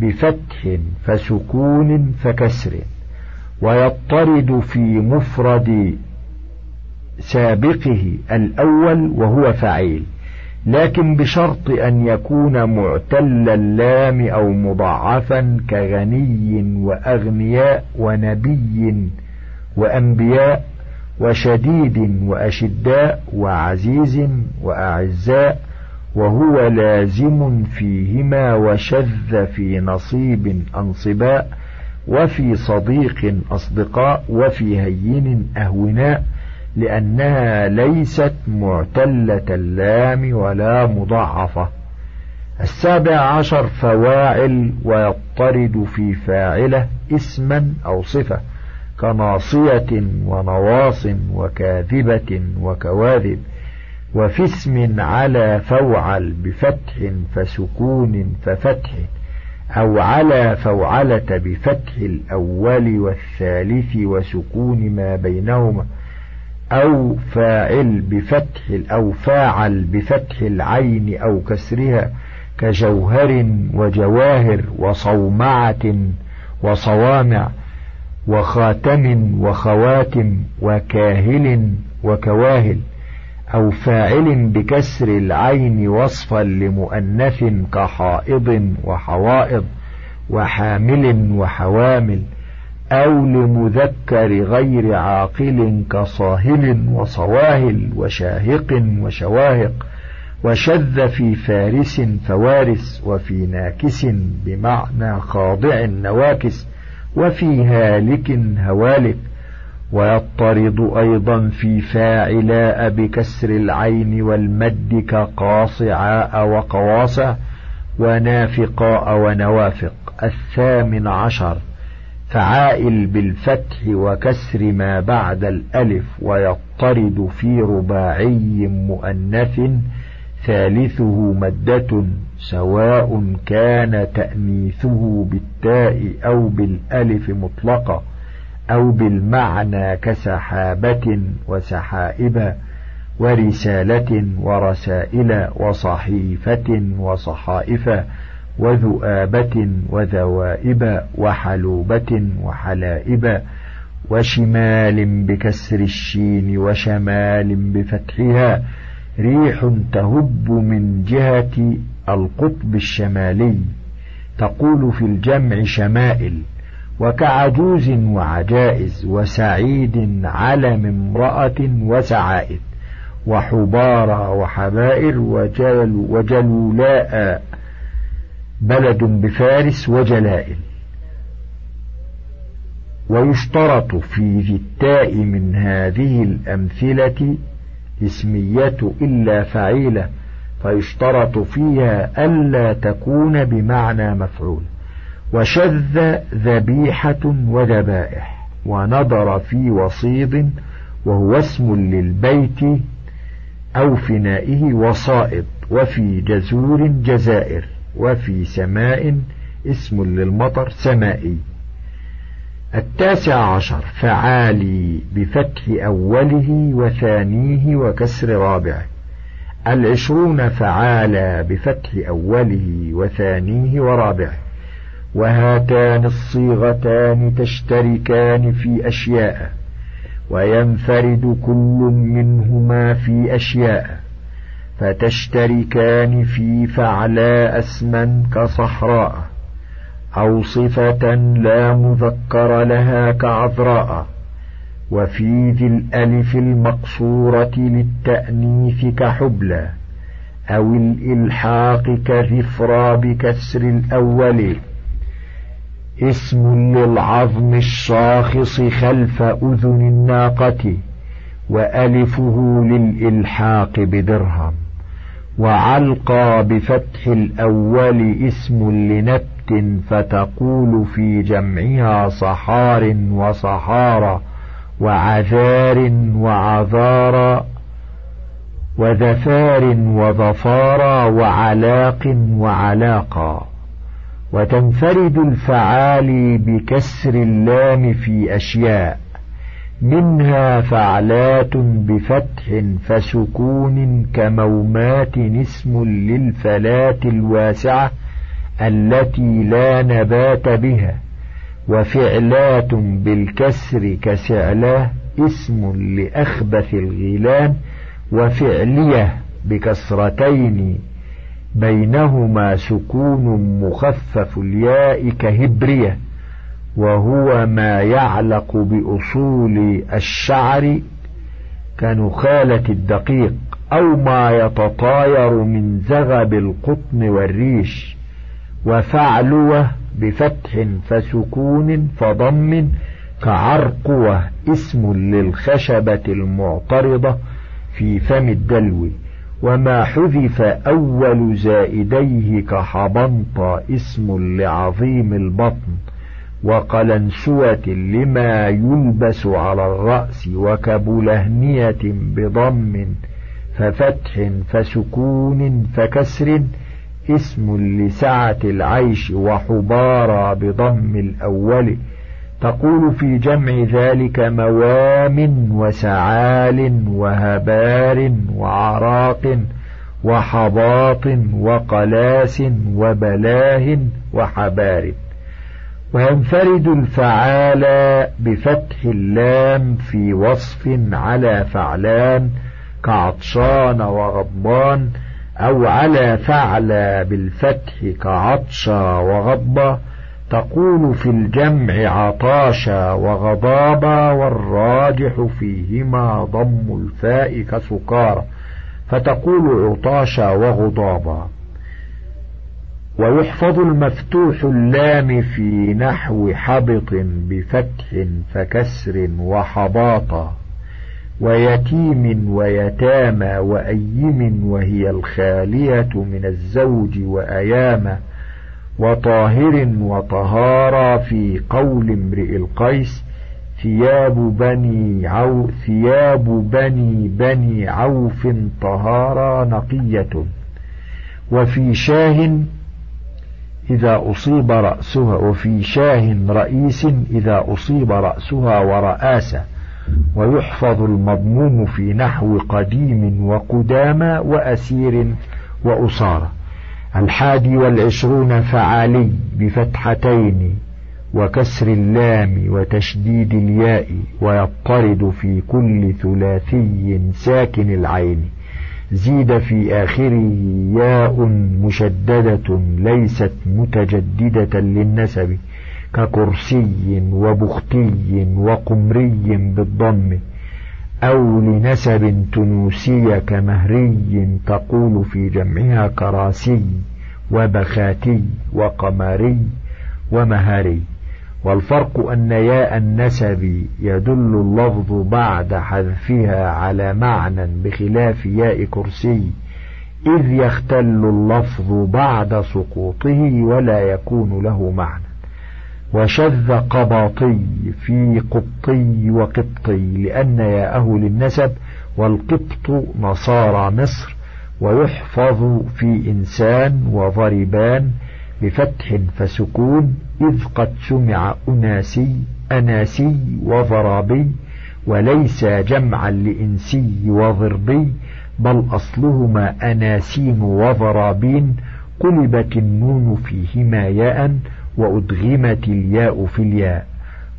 Speaker 2: بفتح فسكون فكسر. ويضطرد في مفرد سابقه الأول وهو فعيل لكن بشرط أن يكون معتل اللام أو مضاعفا كغني وأغنياء ونبي وأنبياء وشديد وأشداء وعزيز وأعزاء وهو لازم فيهما وشذ في نصيب أنصباء وفي صديق أصدقاء وفي هين أهوناء لأنها ليست معتلة اللام ولا مضاعفة. السابع عشر فواعل ويضطرد في فاعله اسما أو صفة كناصية ونواص وكاذبة وكواذب. وفي اسم على فوعل بفتح فسكون ففتح. أو على فوعلة بفتح الأول والثالث وسكون ما بينهما أو فاعل بفتح أو فاعل بفتح العين أو كسرها كجوهر وجواهر وصومعة وصوامع وخاتم وخواتم وكاهل وكواهل. أو فاعل بكسر العين وصفا لمؤنث كحائض وحوائض وحامل وحوامل أو لمذكر غير عاقل كصاهل وصواهل وشاهق وشواهق وشذ في فارس فوارس وفي ناكس بمعنى خاضع نواكس وفي هالك هوالك ويضطرد أيضا في فاعلاء بكسر العين والمد كقاصعاء وقواصع ونافقاء ونوافق. الثامن عشر فعائل بالفتح وكسر ما بعد الألف ويضطرد في رباعي مؤنث. ثالثه مدة سواء كان تأنيثه بالتاء أو بالألف مطلقة. أو بالمعنى كسحابة وسحائب ورسالة ورسائل وصحيفة وصحائف وذؤابة وذوائب وحلوبة وحلائب وشمال بكسر الشين وشمال بفتحها ريح تهب من جهة القطب الشمالي تقول في الجمع شمائل وكعجوز وعجائز وسعيد علم امرأة وسعائد وحبارى وحبائر وجل وجلولاء بلد بفارس وجلائل. ويشترط في ذي التاء من هذه الأمثلة اسمية إلا فعيلة فيشترط فيها ألا تكون بمعنى مفعول. وشذ ذبيحة وذبائح ونظر في وصيد وهو اسم للبيت أو فنائه وصائد وفي جزور جزائر وفي سماء اسم للمطر سمائي. التاسع عشر فعالي بفتح أوله وثانيه وكسر رابعه. العشرون فعالى بفتح أوله وثانيه ورابعه. وهاتان الصيغتان تشتركان في أشياء وينفرد كل منهما في أشياء فتشتركان في فعلاء اسما كصحراء أو صفة لا مذكر لها كعذراء وفي ذي الألف المقصورة للتأنيث كحبلى أو الإلحاق كذفرى بكسر الأول. اسم للعظم الشاخص خلف أذن الناقة وألفه للإلحاق بدرهم وعلقى بفتح الأول اسم لنبت فتقول في جمعها صحار وصحارى وعذار وعذارى وذفار وظفارى وعلاق وعلاقا. وتنفرد الفعالي بكسر اللام في أشياء منها فعلات بفتح فسكون كمومات اسم للفلاة الواسعة التي لا نبات بها وفعلات بالكسر كسعلاه اسم لأخبث الغيلان وفعلية بكسرتين بينهما سكون مخفف الياء كهبرية وهو ما يعلق بأصول الشعر كنخالة الدقيق أو ما يتطاير من زغب القطن والريش وفعلوة بفتح فسكون فضم كعرقوة اسم للخشبة المعترضة في فم الدلو. وما حذف أول زائديه كحبنط اسم لعظيم البطن وقلنسوة لما يلبس على الرأس وكبلهنية بضم ففتح فسكون فكسر اسم لسعة العيش وحبارى بضم الأول تقول في جمع ذلك موام وسعال وهبار وعراق وحباط وقلاس وبلاه وحبار. وينفرد الفعال بفتح اللام في وصف على فعلان كعطشان وغضبان أو على فعل بالفتح كعطشا وغضبا تقول في الجمع عطاشا وغضابا والراجح فيهما ضم الفاء كسكارى فتقول عطاشا وغضابا. ويحفظ المفتوح اللام في نحو حبط بفتح فكسر وحباطا. ويتيم ويتامى وأيم وهي الخالية من الزوج وأيام وطاهر وطهارى في قول امرئ القيس ثياب بني عو ثياب بني بني عوف طهارى نقية. وفي شاه إذا أصيب رأسها وفي شاه رئيس إذا أصيب رأسها ورآسة ويحفظ المضموم في نحو قديم وقدامى وأسير وأصارة الحادي والعشرون فعالي بفتحتين وكسر اللام وتشديد الياء ويضطرد في كل ثلاثي ساكن العين. زيد في آخره ياء مشددة ليست متجددة للنسب ككرسي وبختي وقمري بالضم. أو لنسب تنوسي كمهري تقول في جمعها كراسي وبخاتي وقمري ومهاري. والفرق أن ياء النسب يدل اللفظ بعد حذفها على معنى بخلاف ياء كرسي إذ يختل اللفظ بعد سقوطه ولا يكون له معنى. وشذ قباطي في قبطي وقبطي لأن ياءه للنسب والقبط نصارى مصر ويحفظ في إنسان وضربان بفتح فسكون إذ قد سمع أناسي أناسي وضرابي وليس جمعا لإنسي وضربي بل أصلهما أناسين وضرابين قلبت النون فيهما ياء وأدغمت الياء في الياء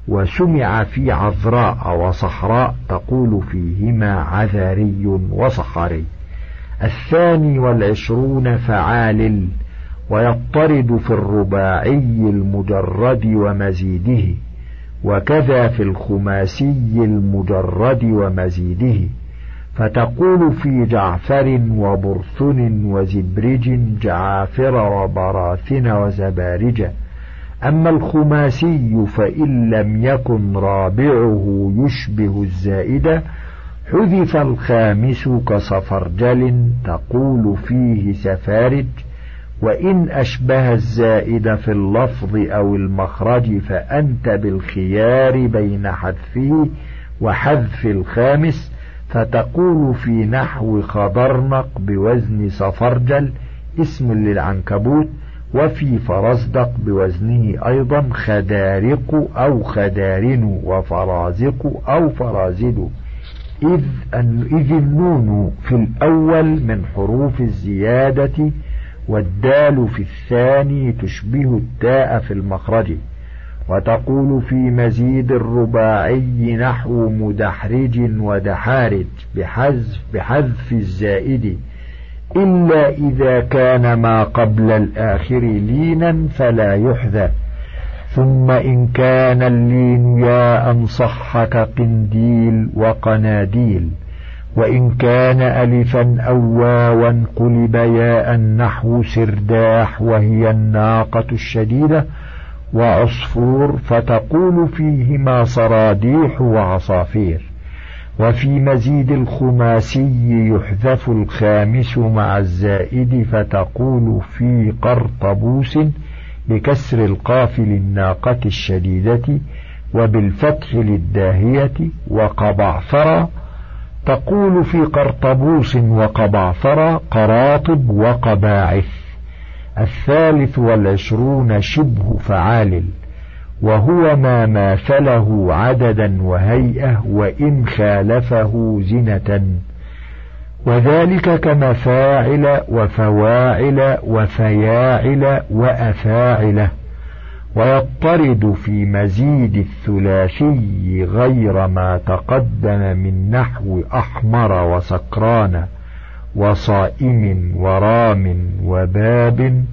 Speaker 2: وسمع في عذراء وصحراء تقول فيهما عذاري وصحاري الثاني والعشرون فعال ويضطرد في الرباعي المجرد ومزيده وكذا في الخماسي المجرد ومزيده. فتقول في جعفر وبرثن وزبرج جعافر وبراثن وزبارج. أما الخماسي فإن لم يكن رابعه يشبه الزائدة حذف الخامس كصفرجل تقول فيه سفارج وإن أشبه الزائد في اللفظ أو المخرج فأنت بالخيار بين حذفه وحذف الخامس فتقول في نحو خضرنق بوزن صفرجل اسم للعنكبوت. وفي فرزدق بوزنه أيضا خدارق أو خدارن وفرازق أو فرازد. إذ, إذ النون في الأول من حروف الزيادة والدال في الثاني تشبه التاء في المخرج. وتقول في مزيد الرباعي نحو مدحرج ودحارج بحذف, بحذف الزائد. إلا إذا كان ما قبل الآخر لينا فلا يحذف ثم إن كان اللين ياء صح كقنديل وقناديل. وإن كان ألفا أو واوا قلب ياء نحو سرداح وهي الناقة الشديدة. وعصفور فتقول فيهما صراديح وعصافير. وفي مزيد الخماسي يحذف الخامس مع الزائد فتقول في قرطبوس بكسر القاف للناقة الشديدة وبالفتح للداهية وقبعثر تقول في قرطبوس وقبعثر قراطب وقباعث الثالث والعشرون شبه فعال. وهو ما ماثله عددا وهيئة وإن خالفه زنة. وذلك كمفاعل وفواعل وفياعل وأفاعلة. ويضطرد في مزيد الثلاثي غير ما تقدم من نحو أحمر وسكران وصائم ورام وباب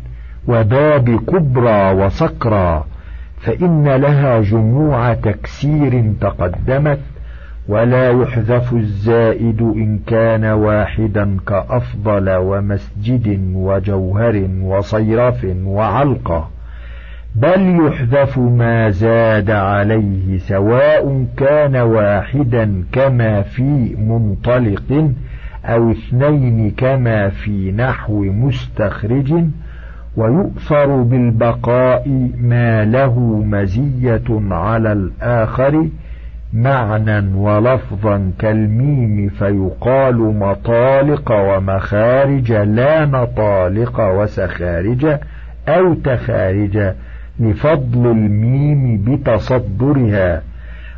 Speaker 2: وباب كبرى وسكرى فإن لها جموع تكسير تقدمت ولا يحذف الزائد إن كان واحدا كأفضل ومسجد وجوهر وصيرف وعلقة. بل يحذف ما زاد عليه سواء كان واحدا كما في منطلق أو اثنين كما في نحو مستخرج. ويؤثر بالبقاء ما له مزية على الآخر معنى ولفظا كالميم فيقال مطالق ومخارج لا مطالق وسخارج أو تخارج لفضل الميم بتصدرها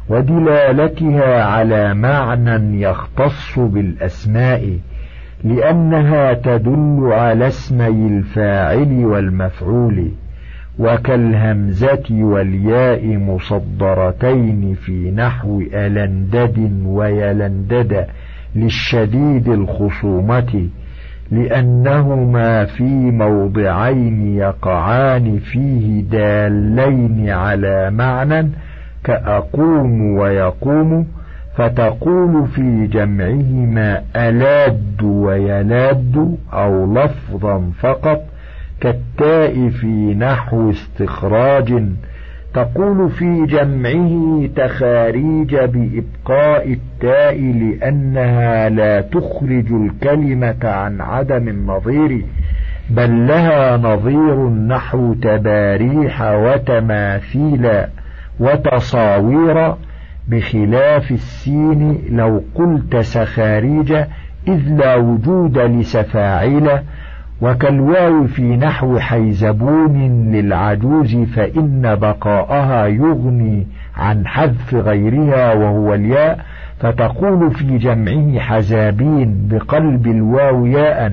Speaker 2: ودلالتها على معنى يختص بالأسماء لأنها تدل على اسمي الفاعل والمفعول وكالهمزة والياء مصدرتين في نحو ألندد ويلندد للشديد الخصومة لأنهما في موضعين يقعان فيه دالين على معنى كأقوم ويقوم فتقول في جمعهما ألاد ويلاد أو لفظا فقط كالتاء في نحو استخراج. تقول في جمعه تخاريج بإبقاء التاء لأنها لا تخرج الكلمة عن عدم النظير بل لها نظير نحو تباريح وتماثيل وتصاوير بخلاف السين لو قلت سخاريج إذ لا وجود لسفاعيل وكالواو في نحو حيزبون للعجوز فإن بقاءها يغني عن حذف غيرها وهو الياء فتقول في جمعه حزابين بقلب الواو ياء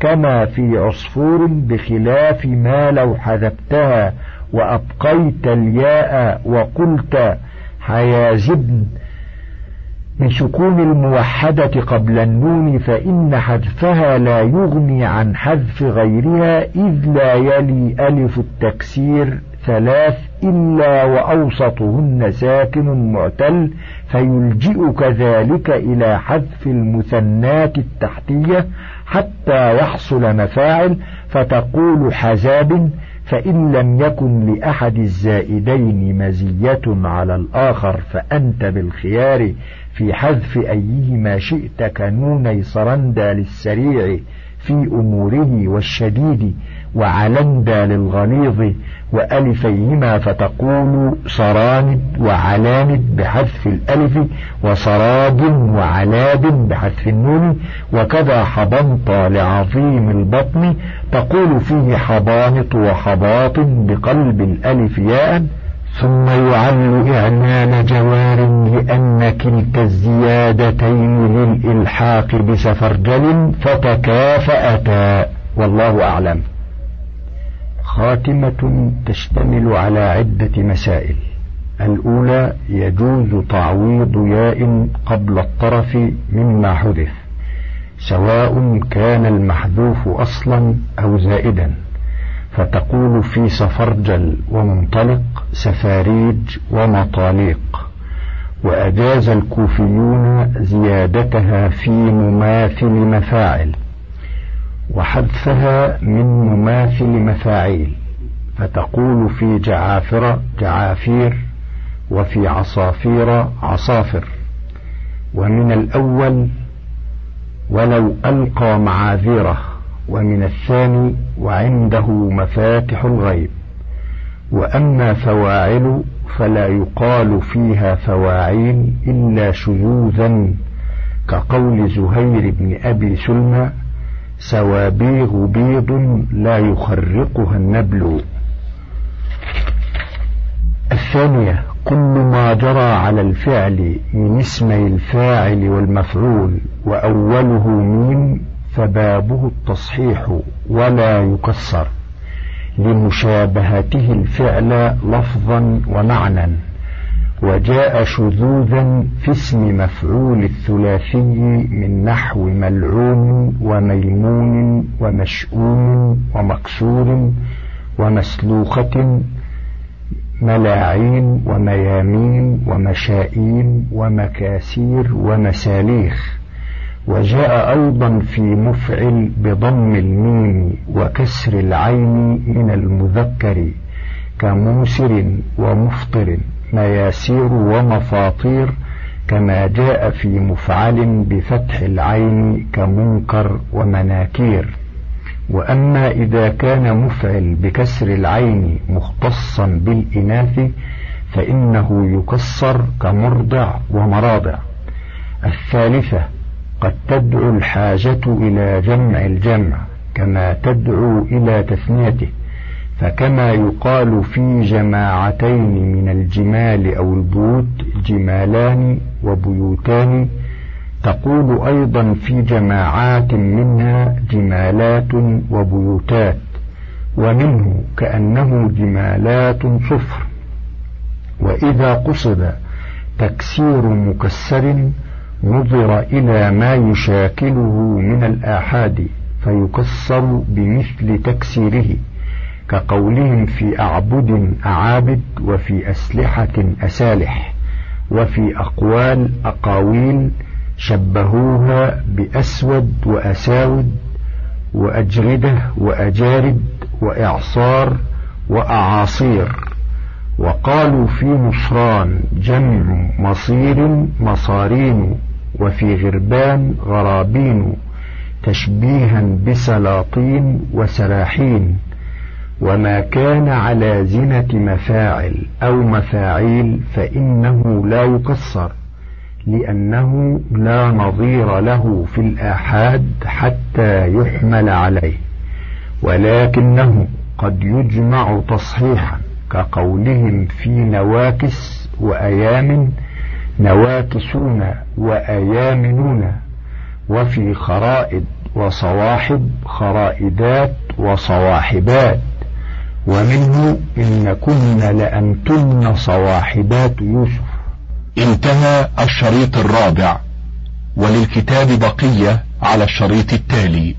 Speaker 2: كما في عصفور بخلاف ما لو حذفتها وأبقيت الياء وقلت حيازبن. من سكون الموحدة قبل النون فإن حذفها لا يغني عن حذف غيرها إذ لا يلي ألف التكسير ثلاث إلا وأوسطهن ساكن معتل فيلجئك ذلك إلى حذف المثنات التحتية حتى يحصل مفاعل فتقول حزاب فإن لم يكن لأحد الزائدين مزية على الآخر فأنت بالخيار في حذف أيهما شئت كنوني صرندا للسريع في أموره والشديد وعلندا للغليظ وألفيهما فتقول صراند وعلاند بحذف الألف وصراد وعلاد بحذف النون وكذا حضنط لعظيم البطن تقول فيه حضانط وحباط بقلب الألف ياء ثم يعل إعلان جوار لأن كلتا الزيادتين للإلحاق بسفرجل فتكافأتا. والله أعلم. خاتمة تشتمل على عدة مسائل. الأولى يجوز تعويض ياء قبل الطرف مما حذف سواء كان المحذوف أصلا أو زائدا. فتقول في سفرجل ومنطلق سفاريج ومطاليق وأجاز الكوفيون زيادتها في مماثل مفاعل. وحذفها من مماثل مفاعيل فتقول في جعافر جعافير وفي عصافير عصافر. ومن الأول ولو ألقى معاذيره ومن الثاني وعنده مفاتح الغيب. وأما فواعل فلا يقال فيها فواعيل إلا شذوذا كقول زهير بن أبي سلمى سوابيغ بيض لا يخرقها النبل. الثانية كل ما جرى على الفعل من اسمي الفاعل والمفعول وأوله ميم فبابه التصحيح ولا يكسر. لمشابهته الفعل لفظا ومعنى وجاء شذوذا في اسم مفعول الثلاثي من نحو ملعون وميمون ومشؤوم ومكسور ومسلوخة ملاعين وميامين ومشائين ومكاسير ومساليخ. وجاء أيضا في مفعل بضم الميم وكسر العين من المذكر كموسر ومفطر. مياسير ومفاطير كما جاء في مفعل بفتح العين كمنكر ومناكير. وأما إذا كان مفعل بكسر العين مختصا بالإناث فإنه يكسر كمرضع ومراضع. الثالثة قد تدعو الحاجة إلى جمع الجمع كما تدعو إلى تثنيته. فكما يقال في جماعتين من الجمال أو البيوت جمالان وبيوتان تقول أيضا في جماعات منها جمالات وبيوتات ومنه كأنه جمالات صفر. وإذا قصد تكسير مكسر نظر إلى ما يشاكله من الآحاد فيكسر بمثل تكسيره. كقولهم في أعبد أعابد وفي أسلحة أسالح وفي أقوال أقاويل شبهوها بأسود وأساود وأجردة وأجارد وإعصار وأعاصير وقالوا في نصران جمع مصير مصارين وفي غربان غرابين تشبيها بسلاطين وسراحين وما كان على زنة مفاعل أو مفاعيل فإنه لا يكسر لأنه لا نظير له في الآحاد حتى يحمل عليه ولكنه قد يجمع تصحيحا كقولهم في نواكس وأيام نواكسون وأيامنون وفي خرائد وصواحب خرائدات وصواحبات. ومنه إن كن لأنتن صواحبات يوسف.
Speaker 1: انتهى الشريط الرابع وللكتاب بقية على الشريط التالي.